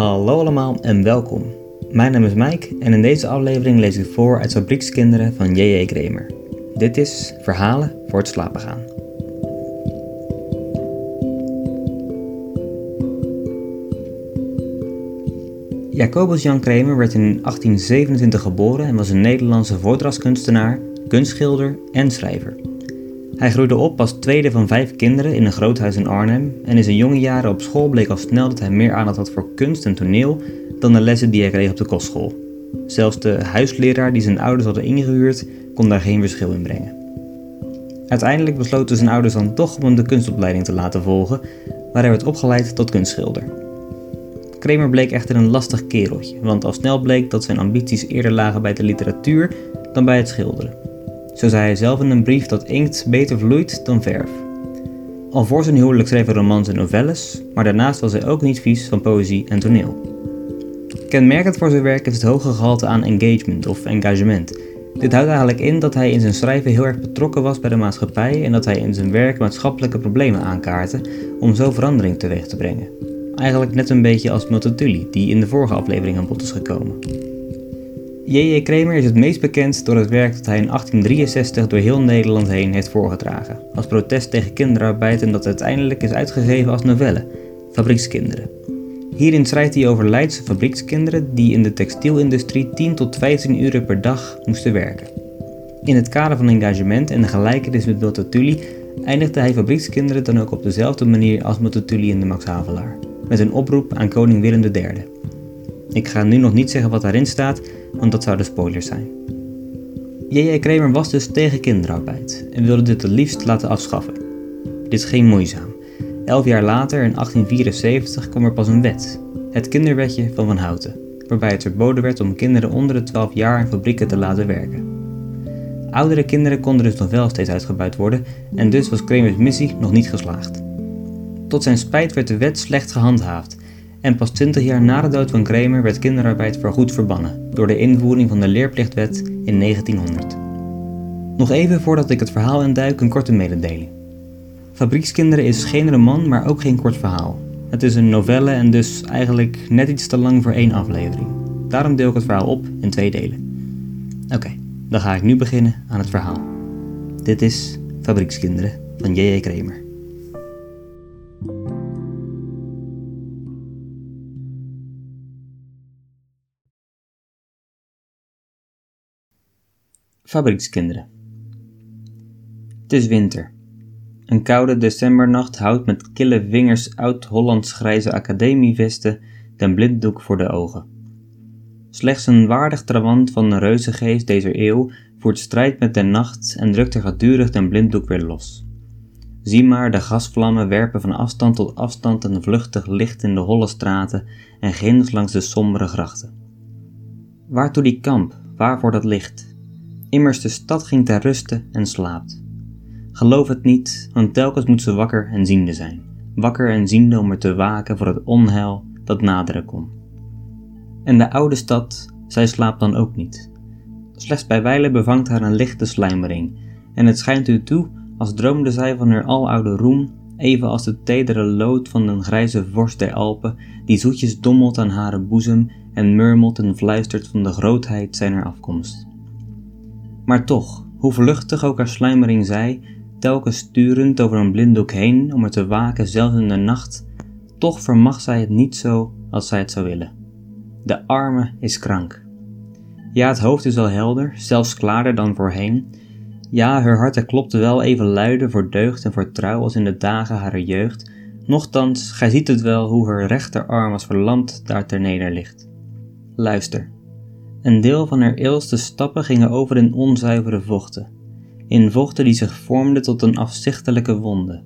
Hallo allemaal en welkom. Mijn naam is Mike en in deze aflevering lees ik voor uit Fabriekskinderen van J.J. Kramer. Dit is Verhalen voor het slapen gaan. Jacobus Jan Kramer werd in 1827 geboren en was een Nederlandse voordrachtskunstenaar, kunstschilder en schrijver. Hij groeide op als tweede van vijf kinderen in een groot huis in Arnhem en in zijn jonge jaren op school bleek al snel dat hij meer aandacht had voor kunst en toneel dan de lessen die hij kreeg op de kostschool. Zelfs de huisleraar die zijn ouders hadden ingehuurd kon daar geen verschil in brengen. Uiteindelijk besloten zijn ouders dan toch om hem de kunstopleiding te laten volgen, waar hij werd opgeleid tot kunstschilder. Kramer bleek echter een lastig kereltje, want al snel bleek dat zijn ambities eerder lagen bij de literatuur dan bij het schilderen. Zo zei hij zelf in een brief dat inkt beter vloeit dan verf. Al voor zijn huwelijk schreef hij romans en novelles, maar daarnaast was hij ook niet vies van poëzie en toneel. Kenmerkend voor zijn werk is het hoge gehalte aan engagement of engagement. Dit houdt eigenlijk in dat hij in zijn schrijven heel erg betrokken was bij de maatschappij en dat hij in zijn werk maatschappelijke problemen aankaartte om zo verandering teweeg te brengen. Eigenlijk net een beetje als Multatuli, die in de vorige aflevering aan bod is gekomen. J.J. Kramer is het meest bekend door het werk dat hij in 1863 door heel Nederland heen heeft voorgedragen, als protest tegen kinderarbeid en dat uiteindelijk is uitgegeven als novelle, Fabriekskinderen. Hierin schrijft hij over Leidse fabriekskinderen die in de textielindustrie 10 tot 15 uur per dag moesten werken. In het kader van engagement en de gelijkenis met Multatuli eindigde hij fabriekskinderen dan ook op dezelfde manier als Multatuli in de Max Havelaar, met een oproep aan koning Willem III. Ik ga nu nog niet zeggen wat daarin staat, want dat zouden spoilers zijn. J.J. Kramer was dus tegen kinderarbeid en wilde dit het liefst laten afschaffen. Dit ging moeizaam. Elf jaar later, in 1874, kwam er pas een wet, het kinderwetje van Van Houten, waarbij het verboden werd om kinderen onder de 12 jaar in fabrieken te laten werken. Oudere kinderen konden dus nog wel steeds uitgebuit worden en dus was Kramers missie nog niet geslaagd. Tot zijn spijt werd de wet slecht gehandhaafd en pas 20 jaar na de dood van Kramer werd kinderarbeid voorgoed verbannen door de invoering van de leerplichtwet in 1900. Nog even voordat ik het verhaal induik, een korte mededeling. Fabriekskinderen is geen roman, maar ook geen kort verhaal. Het is een novelle en dus eigenlijk net iets te lang voor één aflevering. Daarom deel ik het verhaal op in twee delen. Oké, dan ga ik nu beginnen aan het verhaal. Dit is Fabriekskinderen van J.J. Kramer. Fabriekskinderen. Het is winter. Een koude decembernacht houdt met kille vingers oud-Hollands grijze academievesten den blinddoek voor de ogen. Slechts een waardig trawant van de reuzengeest deze eeuw voert strijd met de nacht en drukt er gedurig den blinddoek weer los. Zie maar de gasvlammen werpen van afstand tot afstand een vluchtig licht in de holle straten en ginds langs de sombere grachten. Waartoe die kamp, waarvoor dat licht? Immers de stad ging ter ruste en slaapt. Geloof het niet, want telkens moet ze wakker en ziende zijn. Wakker en ziende om er te waken voor het onheil dat naderen kon. En de oude stad, zij slaapt dan ook niet. Slechts bij wijle bevangt haar een lichte slijmering, en het schijnt u toe als droomde zij van haar aloude roem, even als de tedere lood van een grijze vorst der Alpen, die zoetjes dommelt aan hare boezem en murmelt en fluistert van de grootheid zijner afkomst. Maar toch, hoe vluchtig ook haar sluimering zij, telkens sturend over een blinddoek heen om er te waken zelfs in de nacht, toch vermag zij het niet zo als zij het zou willen. De arme is krank. Ja, het hoofd is wel helder, zelfs klaarder dan voorheen. Ja, haar hart klopte wel even luider voor deugd en voor trouw als in de dagen harer jeugd. Nochtans, gij ziet het wel hoe haar rechterarm als verlamd daar ter neder ligt. Luister. Een deel van haar eelste stappen gingen over in onzuivere vochten, in vochten die zich vormden tot een afzichtelijke wonde,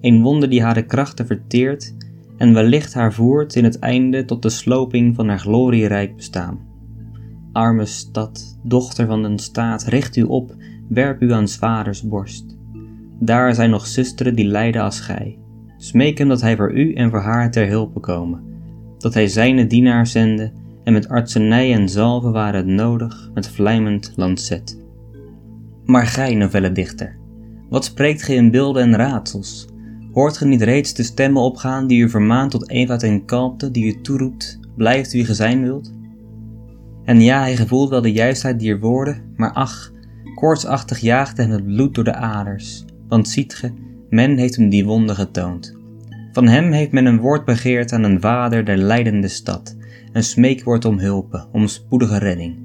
een wonde die haar krachten verteert en wellicht haar voert in het einde tot de sloping van haar glorierijk bestaan. Arme stad, dochter van een staat, richt u op, werp u aan vaders borst. Daar zijn nog zusteren die lijden als gij. Smeek hem dat hij voor u en voor haar ter hulpe komen, dat hij zijne dienaar zende en met artsenij en zalven waren het nodig met vlijmend lancet. Maar gij, novelledichter, wat spreekt gij in beelden en raadsels? Hoort ge niet reeds de stemmen opgaan die u vermaant tot eenvoud en kalmte, die u toeroept, blijft wie ge zijn wilt? En ja, hij gevoelt wel de juistheid dier woorden, maar ach, koortsachtig jaagde hem het bloed door de aders. Want ziet ge, men heeft hem die wonde getoond. Van hem heeft men een woord begeerd aan een vader der leidende stad, een smeekwoord om hulpen, om spoedige redding.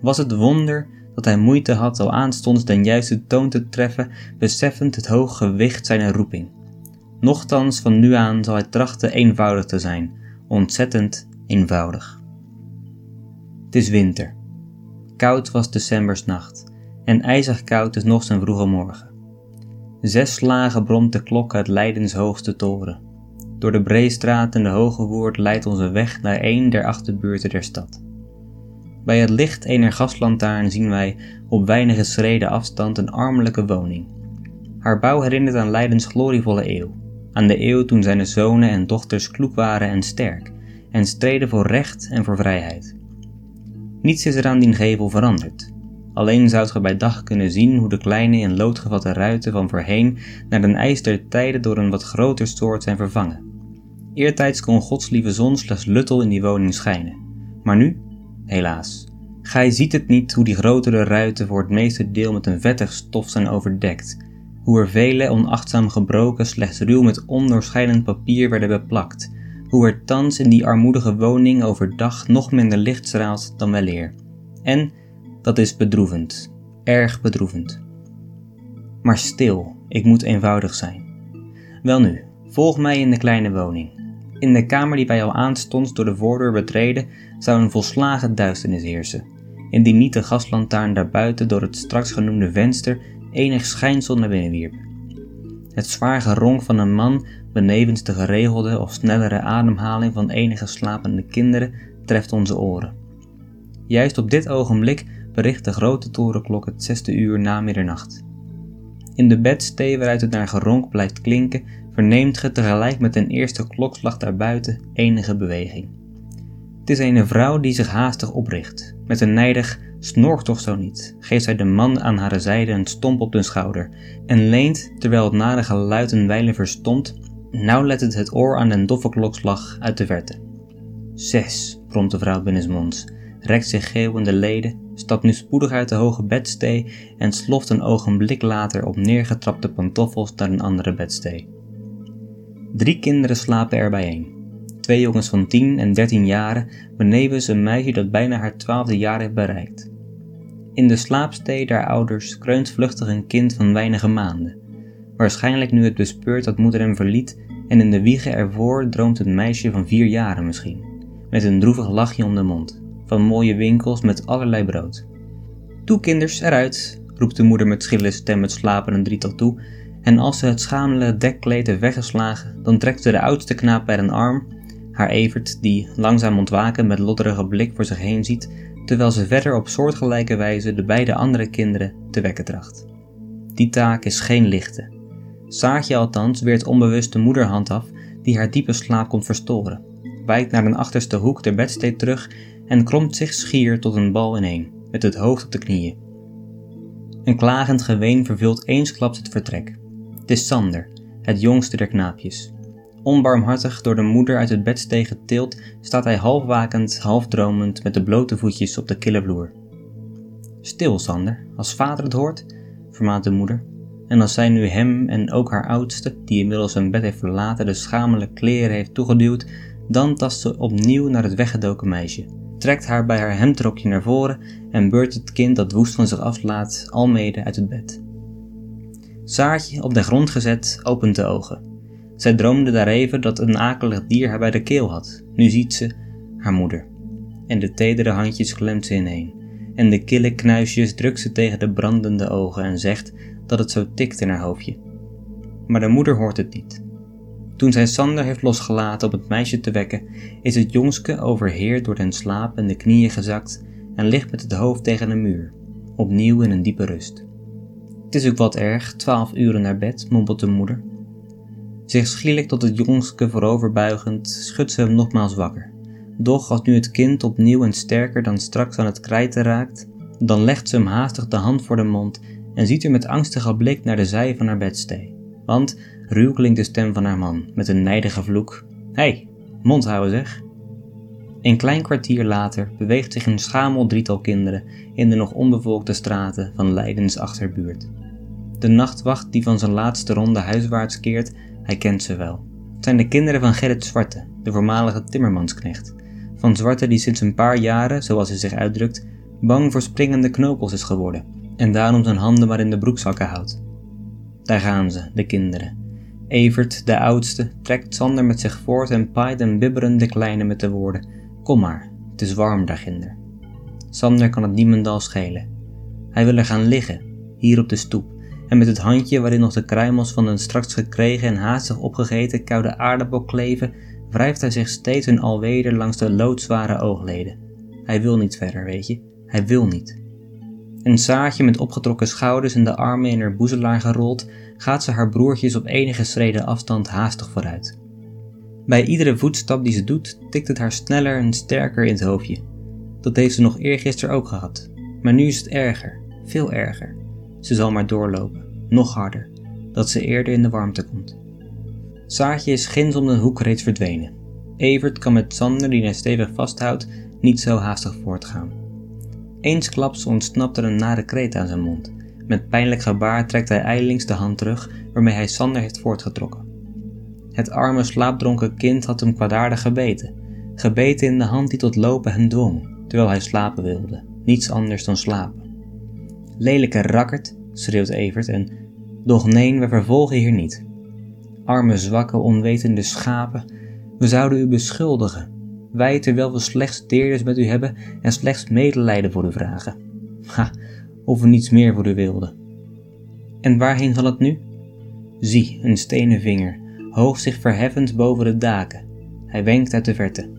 Was het wonder dat hij moeite had al aanstonds den juiste toon te treffen, beseffend het hoge gewicht zijner roeping. Nochtans van nu aan zal hij trachten eenvoudig te zijn, ontzettend eenvoudig. Het is winter. Koud was decembers nacht en ijzig koud is nog zijn vroege morgen. Zes slagen bromt de klok uit Leidens hoogste toren. Door de Breestraat en de Hoge Woord leidt onze weg naar een der achterbuurten der stad. Bij het licht ener gaslantaarn zien wij op weinige schreden afstand een armelijke woning. Haar bouw herinnert aan Leidens glorievolle eeuw, aan de eeuw toen zijn zonen en dochters kloek waren en sterk, en streden voor recht en voor vrijheid. Niets is er aan die gevel veranderd. Alleen zoudt ge bij dag kunnen zien hoe de kleine in lood gevatte ruiten van voorheen naar den ijs der tijden door een wat groter soort zijn vervangen. Eertijds kon Gods lieve zon slechts luttel in die woning schijnen, maar nu, helaas, gij ziet het niet hoe die grotere ruiten voor het meeste deel met een vettig stof zijn overdekt, hoe er vele onachtzaam gebroken slechts ruw met ondoorschijnend papier werden beplakt, hoe er thans in die armoedige woning overdag nog minder licht straalt dan weleer. En, dat is bedroevend, erg bedroevend. Maar stil, ik moet eenvoudig zijn. Welnu, volg mij in de kleine woning. In de kamer die wij al aanstonds door de voordeur betreden, zou een volslagen duisternis heersen, indien niet de gaslantaarn daarbuiten door het straks genoemde venster enig schijnsel naar binnen wierp. Het zwaar geronk van een man benevens de geregelde of snellere ademhaling van enige slapende kinderen treft onze oren. Juist op dit ogenblik bericht de grote torenklok het zesde uur na middernacht. In de bedstee waaruit het naar geronk blijft klinken, verneemt ge tegelijk met een eerste klokslag daarbuiten enige beweging. Het is een vrouw die zich haastig opricht. Met een nijdig Snork toch zo niet, geeft zij de man aan haar zijde een stomp op de schouder en leent, terwijl het nare geluid een wijle verstomt, nauwlettend het oor aan den doffe klokslag uit de verte. Zes, bromt de vrouw binnensmonds, rekt zich geeuwende leden, stapt nu spoedig uit de hoge bedstee en sloft een ogenblik later op neergetrapte pantoffels naar een andere bedstee. Drie kinderen slapen er bijeen. Twee jongens van tien en dertien jaren, benevens een meisje dat bijna haar twaalfde jaar heeft bereikt. In de slaapstee der ouders kreunt vluchtig een kind van weinige maanden. Waarschijnlijk nu het bespeurt dat moeder hem verliet en in de wiege ervoor droomt een meisje van vier jaren misschien, met een droevig lachje om de mond, van mooie winkels met allerlei brood. Toe kinders, eruit, roept de moeder met schille stem het slapende drietal toe, en als ze het schamele dekkleed heeft weggeslagen, dan trekt ze de oudste knaap bij een arm, haar Evert, die langzaam ontwaken met lodderige blik voor zich heen ziet, terwijl ze verder op soortgelijke wijze de beide andere kinderen te wekken tracht. Die taak is geen lichte. Saartje althans weert onbewust de moederhand af die haar diepe slaap komt verstoren, wijkt naar een achterste hoek der bedsteed terug en kromt zich schier tot een bal ineen, met het hoofd op de knieën. Een klagend geween vervult eensklaps het vertrek. Het is Sander, het jongste der knaapjes. Onbarmhartig door de moeder uit het bedsteeg getild, staat hij half wakend, half dromend met de blote voetjes op de kille vloer. Stil, Sander, als vader het hoort, vermaant de moeder. En als zij nu hem en ook haar oudste, die inmiddels zijn bed heeft verlaten, de schamele kleren heeft toegeduwd, dan tast ze opnieuw naar het weggedoken meisje, trekt haar bij haar hemdrokje naar voren en beurt het kind dat woest van zich afslaat almede uit het bed. Saartje, op de grond gezet, opent de ogen. Zij droomde daar even dat een akelig dier haar bij de keel had. Nu ziet ze haar moeder. En de tedere handjes klemt ze ineen. En de kille knuisjes drukt ze tegen de brandende ogen en zegt dat het zo tikt in haar hoofdje. Maar de moeder hoort het niet. Toen zij Sander heeft losgelaten om het meisje te wekken, is het jongske overheerd door den slaap en de knieën gezakt en ligt met het hoofd tegen een muur, opnieuw in een diepe rust. Het is ook wat erg, twaalf uren naar bed, mompelt de moeder. Zich schielijk tot het jongske vooroverbuigend, schudt ze hem nogmaals wakker. Doch als nu het kind opnieuw en sterker dan straks aan het krijten raakt, dan legt ze hem haastig de hand voor de mond en ziet er met angstige blik naar de zij van haar bedstee. Want ruw klinkt de stem van haar man met een nijdige vloek: Hé, hey, mond houden zeg. Een klein kwartier later beweegt zich een schamel drietal kinderen in de nog onbevolkte straten van Leidens achterbuurt. De nachtwacht die van zijn laatste ronde huiswaarts keert, hij kent ze wel. Het zijn de kinderen van Gerrit Zwarte, de voormalige timmermansknecht. Van Zwarte die sinds een paar jaren, zoals hij zich uitdrukt, bang voor springende knopels is geworden en daarom zijn handen maar in de broekzakken houdt. Daar gaan ze, de kinderen. Evert, de oudste, trekt Sander met zich voort en paait en bibberen de kleine met de woorden: Kom maar, het is warm daarginder. Sander kan het niemendal schelen. Hij wil er gaan liggen, hier op de stoep, en met het handje waarin nog de kruimels van een straks gekregen en haastig opgegeten koude aardappel kleven, wrijft hij zich steeds en alweder langs de loodzware oogleden. Hij wil niet verder, weet je, hij wil niet. Een Saartje met opgetrokken schouders en de armen in haar boezelaar gerold, gaat ze haar broertjes op enige schreden afstand haastig vooruit. Bij iedere voetstap die ze doet, tikt het haar sneller en sterker in het hoofdje. Dat heeft ze nog eergisteren ook gehad, maar nu is het erger, veel erger. Ze zal maar doorlopen, nog harder, dat ze eerder in de warmte komt. Saartje is ginds om de hoek reeds verdwenen. Evert kan met Sander, die hij stevig vasthoudt, niet zo haastig voortgaan. Eensklaps ontsnapt er een nare kreet aan zijn mond. Met pijnlijk gebaar trekt hij ijlings de hand terug waarmee hij Sander heeft voortgetrokken. Het arme slaapdronken kind had hem kwaadaardig gebeten. Gebeten in de hand die tot lopen hem dwong, terwijl hij slapen wilde. Niets anders dan slapen. Lelijke rakkert, schreeuwt Evert en... Doch nee, we vervolgen hier niet. Arme, zwakke, onwetende schapen, we zouden u beschuldigen, wij terwijl we slechts deerders met u hebben en slechts medelijden voor u vragen. Ha, of we niets meer voor u wilden. En waarheen zal het nu? Zie, een stenen vinger, hoog zich verheffend boven de daken. Hij wenkt uit de verte.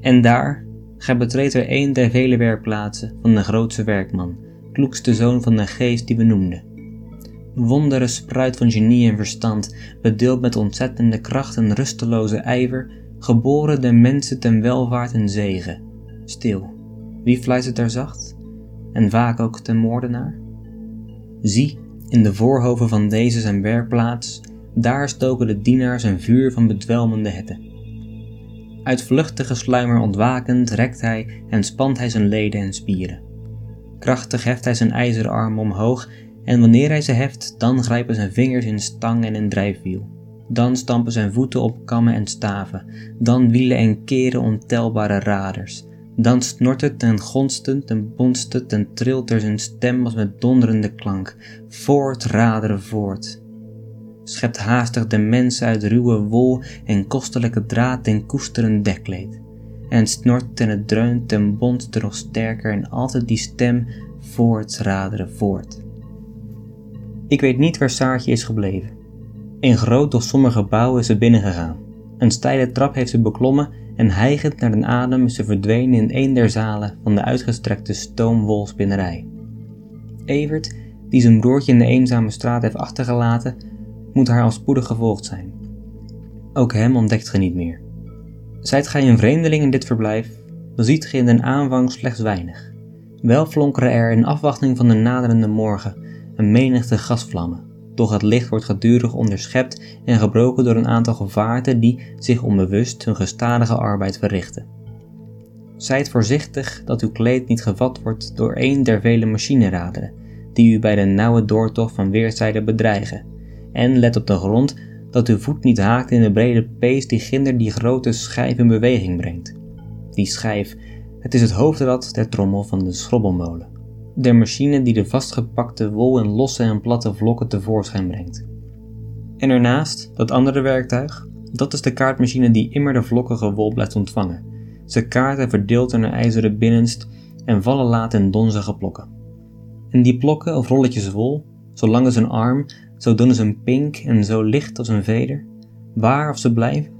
En daar, gij betreedt er een der vele werkplaatsen van de grootste werkman, kloekste zoon van de geest die we noemden. Wondere spruit van genie en verstand, bedeeld met ontzettende kracht en rusteloze ijver, geboren der mensen ten welvaart en zegen. Stil, wie fluistert daar zacht? En vaak ook ten moordenaar? Zie, in de voorhoven van deze zijn werkplaats, daar stoken de dienaars een vuur van bedwelmende hitte. Uit vluchtige sluimer ontwakend rekt hij en spant hij zijn leden en spieren. Krachtig heft hij zijn ijzeren arm omhoog en wanneer hij ze heft, dan grijpen zijn vingers in stang en in drijfwiel. Dan stampen zijn voeten op kammen en staven, dan wielen en keren ontelbare raders. Dan snort het en gonst het en bonst het en trilt er zijn stem als met donderende klank. Voort, raderen, voort. Schept haastig de mens uit ruwe wol en kostelijke draad en koesterend dekleed. En snort en het dreunt en bonst er nog sterker en altijd die stem voort, raderen, voort. Ik weet niet waar Saartje is gebleven. In groot doch somber gebouw is ze binnengegaan. Een steile trap heeft ze beklommen en hijgend naar den adem is ze verdwenen in een der zalen van de uitgestrekte stoomwolspinnerij. Evert, die zijn broertje in de eenzame straat heeft achtergelaten, moet haar al spoedig gevolgd zijn. Ook hem ontdekt ge niet meer. Zijt gij een vreemdeling in dit verblijf, dan ziet ge in den aanvang slechts weinig. Wel flonkeren er in afwachting van de naderende morgen een menigte gasvlammen, doch het licht wordt gedurig onderschept en gebroken door een aantal gevaarten die zich onbewust hun gestadige arbeid verrichten. Zijt voorzichtig dat uw kleed niet gevat wordt door een der vele machineraderen die u bij de nauwe doortocht van weerszijden bedreigen, en let op de grond dat uw voet niet haakt in de brede pees die ginder die grote schijf in beweging brengt. Die schijf, het is het hoofdrad der trommel van de schrobbelmolen der machine die de vastgepakte wol in losse en platte vlokken tevoorschijn brengt. En ernaast, dat andere werktuig, dat is de kaartmachine die immer de vlokkige wol blijft ontvangen. Ze kaart en verdeelt in een ijzeren binnenst en vallen laat in donzige plokken. En die plokken of rolletjes wol, zo lang als een arm, zo dun als een pink en zo licht als een veder, waar of ze blijven?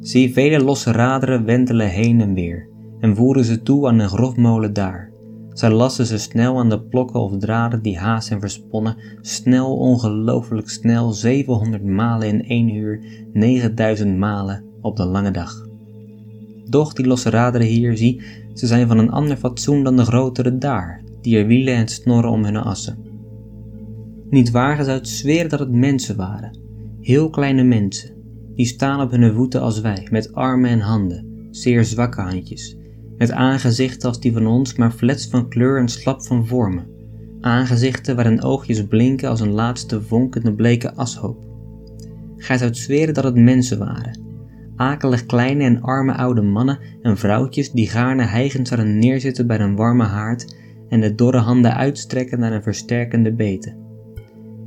Zie vele losse raderen wentelen heen en weer en voeren ze toe aan een grofmolen daar zij lassen ze snel aan de plokken of draden die haast zijn versponnen, snel, ongelooflijk snel, 700 malen in één uur, 9000 malen op de lange dag. Doch die losse raderen hier, zie, ze zijn van een ander fatsoen dan de grotere daar, die er wielen en snorren om hun assen. Niet waar, zou het zweren dat het mensen waren, heel kleine mensen, die staan op hun voeten als wij, met armen en handen, zeer zwakke handjes, met aangezichten als die van ons, maar flets van kleur en slap van vormen. Aangezichten waarin oogjes blinken als een laatste vonkende bleke ashoop. Gij zou zweren dat het mensen waren. Akelig kleine en arme oude mannen en vrouwtjes die gaarne hijgend zouden neerzitten bij een warme haard en de dorre handen uitstrekken naar een versterkende bete.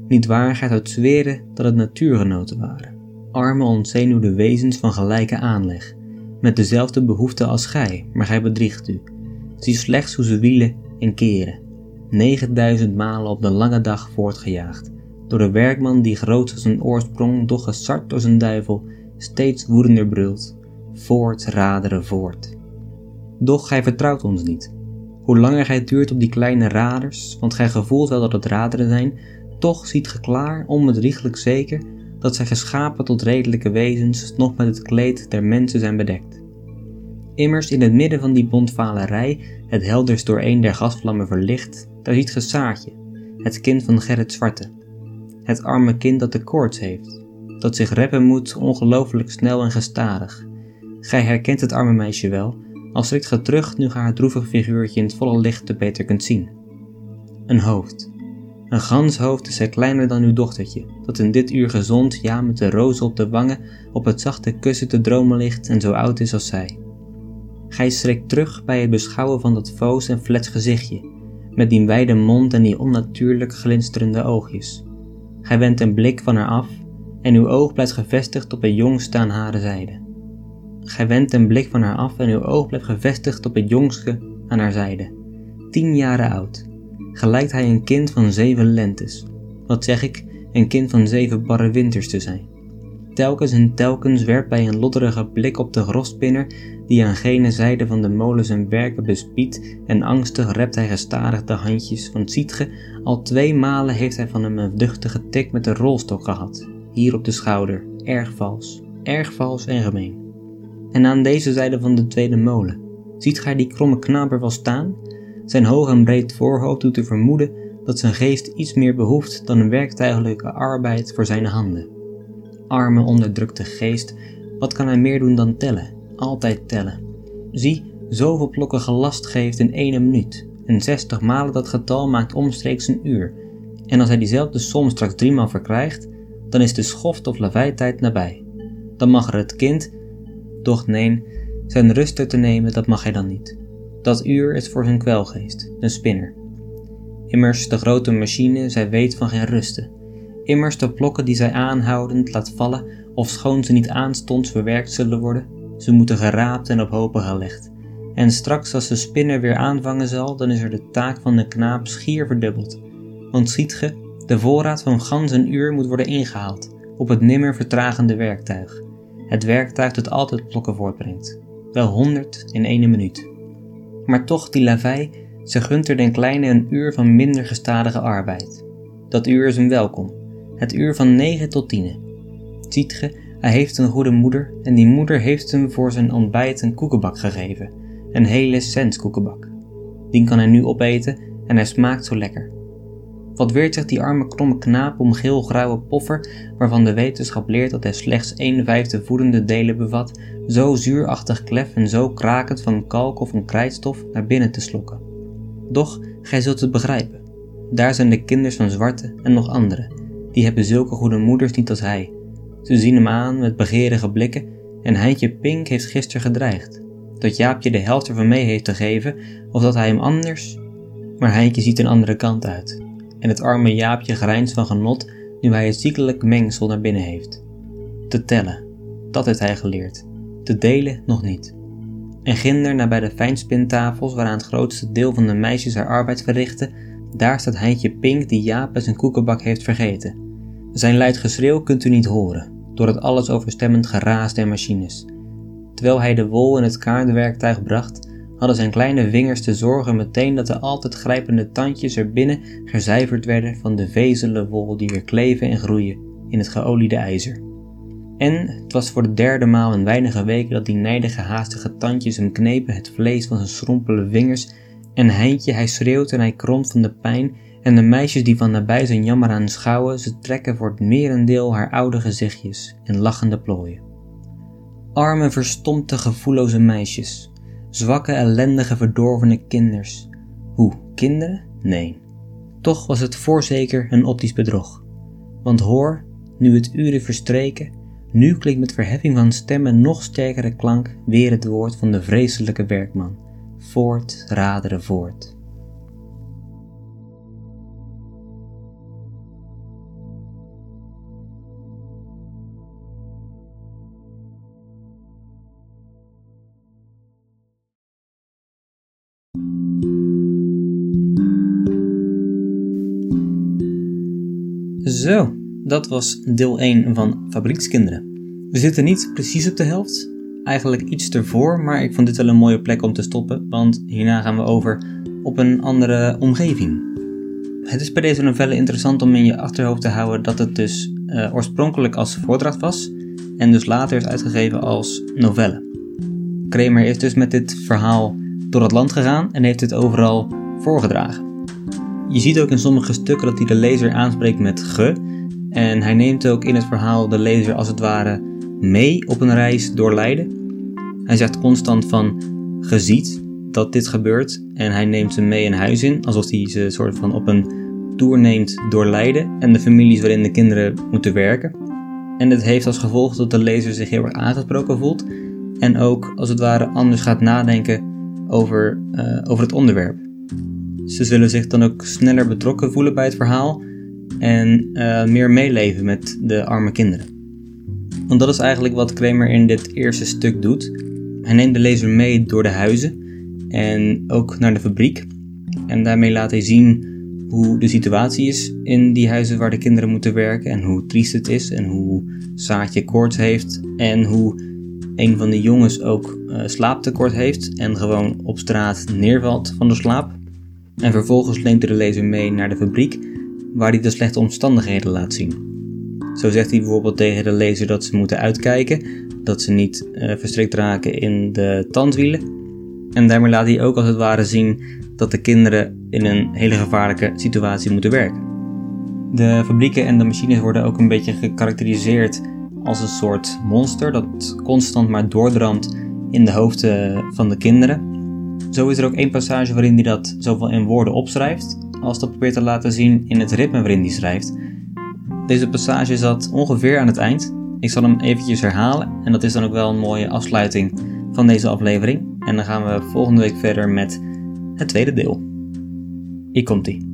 Niet waar, gij zou zweren dat het natuurgenoten waren. Arme ontzenuwde wezens van gelijke aanleg, met dezelfde behoeften als gij, maar gij bedriegt u. Zie slechts hoe ze wielen en keren. 9000 malen op de lange dag voortgejaagd, door de werkman die groot als een oorsprong, doch gesart als een duivel, steeds woedender brult, voort raderen voort. Doch gij vertrouwt ons niet. Hoe langer gij duurt op die kleine raders, want gij gevoelt wel dat het raderen zijn, toch ziet ge klaar, onbedrieglijk zeker, dat zij geschapen tot redelijke wezens nog met het kleed der mensen zijn bedekt. Immers in het midden van die bontvalerij, het helderst door een der gasvlammen verlicht, daar ziet ge het kind van Gerrit Zwarte. Het arme kind dat de koorts heeft, dat zich reppen moet ongelooflijk snel en gestadig. Gij herkent het arme meisje wel, al schrikt ge terug nu ge haar droevig figuurtje in het volle licht te beter kunt zien. Een hoofd. Een gans hoofd is zij kleiner dan uw dochtertje, dat in dit uur gezond, ja met de rozen op de wangen, op het zachte kussen te dromen ligt en zo oud is als zij. Gij schrikt terug bij het beschouwen van dat foos en flets gezichtje, met die wijde mond en die onnatuurlijk glinsterende oogjes. Gij wendt een blik van haar af en uw oog blijft gevestigd op het jongste aan haar zijde. Gij wendt een blik van haar af en uw oog blijft gevestigd op het jongste aan haar zijde. Tien jaren oud. Gelijkt hij een kind van zeven lentes. Wat zeg ik, een kind van zeven barre winters te zijn. Telkens en telkens werpt hij een lodderige blik op de grosspinner die aan gene zijde van de molen zijn werken bespiedt en angstig rept hij gestadig de handjes, want ziet ge, al twee malen heeft hij van hem een duchtige tik met de rolstok gehad, hier op de schouder, erg vals, erg vals en gemeen. En aan deze zijde van de tweede molen, ziet gij die kromme knaap er wel staan? Zijn hoog en breed voorhoofd doet u vermoeden dat zijn geest iets meer behoeft dan een werktuigelijke arbeid voor zijn handen. Arme onderdrukte geest, wat kan hij meer doen dan tellen, altijd tellen? Zie, zoveel plokken gelast geeft in ene minuut, en zestig malen dat getal maakt omstreeks een uur. En als hij diezelfde som straks driemaal verkrijgt, dan is de schoft of lawaai-tijd nabij. Dan mag er het kind, doch nee, zijn rust te nemen, dat mag hij dan niet. Dat uur is voor zijn kwelgeest, een spinner. Immers, de grote machine, zij weet van geen rusten. Immers, de plokken die zij aanhoudend laat vallen, of schoon ze niet aanstonds verwerkt zullen worden, ze moeten geraapt en op hopen gelegd. En straks als de spinner weer aanvangen zal, dan is er de taak van de knaap schier verdubbeld. Want ziet ge, de voorraad van gans een uur moet worden ingehaald, op het nimmer vertragende werktuig. Het werktuig dat altijd plokken voortbrengt. Wel honderd in ene minuut. Maar toch die lavei, ze gunt er den kleine een uur van minder gestadige arbeid. Dat uur is hem welkom, het uur van negen tot tienen. Ziet ge, hij heeft een goede moeder en die moeder heeft hem voor zijn ontbijt een koekenbak gegeven, een hele cent koekenbak. Die kan hij nu opeten en hij smaakt zo lekker. Wat weert zich die arme kromme knaap om geel-grauwe poffer, waarvan de wetenschap leert dat hij slechts 1 vijfde voedende delen bevat, zo zuurachtig klef en zo krakend van kalk of een krijtstof naar binnen te slokken. Doch, gij zult het begrijpen. Daar zijn de kinders van zwarte en nog anderen. Die hebben zulke goede moeders niet als hij. Ze zien hem aan met begeerige blikken en Heintje Pink heeft gisteren gedreigd. Dat Jaapje de helft ervan mee heeft te geven of dat hij hem anders... Maar Heintje ziet een andere kant uit en het arme Jaapje grijnst van genot nu hij het ziekelijk mengsel naar binnen heeft. Te tellen, dat heeft hij geleerd, te delen nog niet. En ginder nabij de fijnspintafels waaraan het grootste deel van de meisjes haar arbeid verrichten, daar staat Heintje Pink die Jaap zijn koekenbak heeft vergeten. Zijn luid geschreeuw kunt u niet horen, door het alles overstemmend geraas der machines. Terwijl hij de wol in het kaartwerktuig bracht, hadden zijn kleine vingers te zorgen meteen dat de altijd grijpende tandjes er binnen gezuiverd werden van de vezelen wol die weer kleven en groeien in het geoliede ijzer. En het was voor de derde maal in weinige weken dat die nijdige haastige tandjes hem knepen het vlees van zijn schrompele vingers en Heintje hij schreeuwt en hij kromt van de pijn en de meisjes die van nabij zijn jammer aan schouwen, ze trekken voor het merendeel haar oude gezichtjes in lachende plooien. Arme, verstompte, gevoelloze meisjes. Zwakke, ellendige, verdorvene kinders. Hoe, kinderen? Nee. Toch was het voorzeker een optisch bedrog. Want hoor, nu het uren verstreken, nu klinkt met verheffing van stemmen nog sterkere klank weer het woord van de vreselijke werkman. Voort, raderen voort. Zo, dat was deel 1 van Fabriekskinderen. We zitten niet precies op de helft, eigenlijk iets ervoor, maar ik vond dit wel een mooie plek om te stoppen, want hierna gaan we over op een andere omgeving. Het is bij deze novelle interessant om in je achterhoofd te houden dat het dus uh, oorspronkelijk als voordracht was en dus later is uitgegeven als novelle. Kramer is dus met dit verhaal door het land gegaan en heeft het overal voorgedragen. Je ziet ook in sommige stukken dat hij de lezer aanspreekt met ge. En hij neemt ook in het verhaal de lezer als het ware mee op een reis door Leiden. Hij zegt constant van ge ziet dat dit gebeurt en hij neemt ze mee een huis in, alsof hij ze soort van op een tour neemt door Leiden en de families waarin de kinderen moeten werken. En dit heeft als gevolg dat de lezer zich heel erg aangesproken voelt en ook als het ware anders gaat nadenken over, uh, over het onderwerp. Ze zullen zich dan ook sneller betrokken voelen bij het verhaal en uh, meer meeleven met de arme kinderen. Want dat is eigenlijk wat Kramer in dit eerste stuk doet. Hij neemt de lezer mee door de huizen en ook naar de fabriek. En daarmee laat hij zien hoe de situatie is in die huizen waar de kinderen moeten werken en hoe triest het is en hoe Saatje koorts heeft en hoe een van de jongens ook uh, slaaptekort heeft en gewoon op straat neervalt van de slaap. En vervolgens leent hij de lezer mee naar de fabriek, waar hij de slechte omstandigheden laat zien. Zo zegt hij bijvoorbeeld tegen de lezer dat ze moeten uitkijken, dat ze niet uh, verstrikt raken in de tandwielen. En daarmee laat hij ook als het ware zien dat de kinderen in een hele gevaarlijke situatie moeten werken. De fabrieken en de machines worden ook een beetje gekarakteriseerd als een soort monster dat constant maar doordramt in de hoofden van de kinderen. Zo is er ook één passage waarin hij dat zowel in woorden opschrijft, als dat probeert te laten zien in het ritme waarin hij schrijft. Deze passage zat ongeveer aan het eind. Ik zal hem eventjes herhalen en dat is dan ook wel een mooie afsluiting van deze aflevering. En dan gaan we volgende week verder met het tweede deel. Hier komt ie.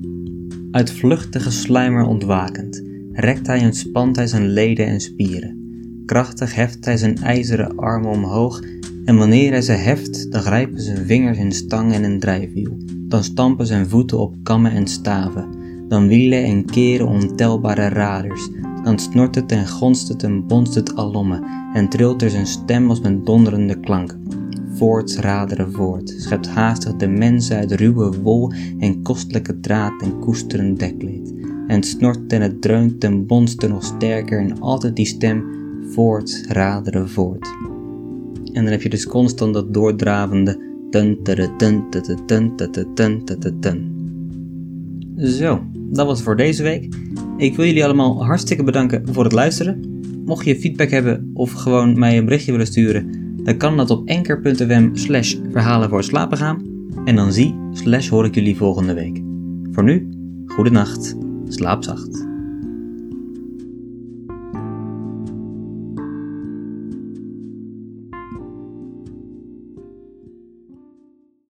Uit vluchtige sluimer ontwakend, rekt hij en spant hij zijn leden en spieren. Krachtig heft hij zijn ijzeren armen omhoog en wanneer hij ze heft, dan grijpen zijn vingers in stang en in drijfwiel. Dan stampen zijn voeten op kammen en staven. Dan wielen en keren ontelbare raders. Dan snort het en gonst het en bonst het alomme. En trilt er zijn stem als met donderende klank. Voorts raderen voort, schept haastig de mensen uit ruwe wol en kostelijke draad en koesterend dekleed. En het snort en het dreunt en bonst er nog sterker en altijd die stem voorts raderen voort. En dan heb je dus constant dat doordravende Zo, dat was voor deze week. Ik wil jullie allemaal hartstikke bedanken voor het luisteren. Mocht je feedback hebben of gewoon mij een berichtje willen sturen, dan kan dat op enker.fm slash verhalen voor slapen gaan. En dan zie slash hoor ik jullie volgende week. Voor nu, goede nacht, slaap zacht.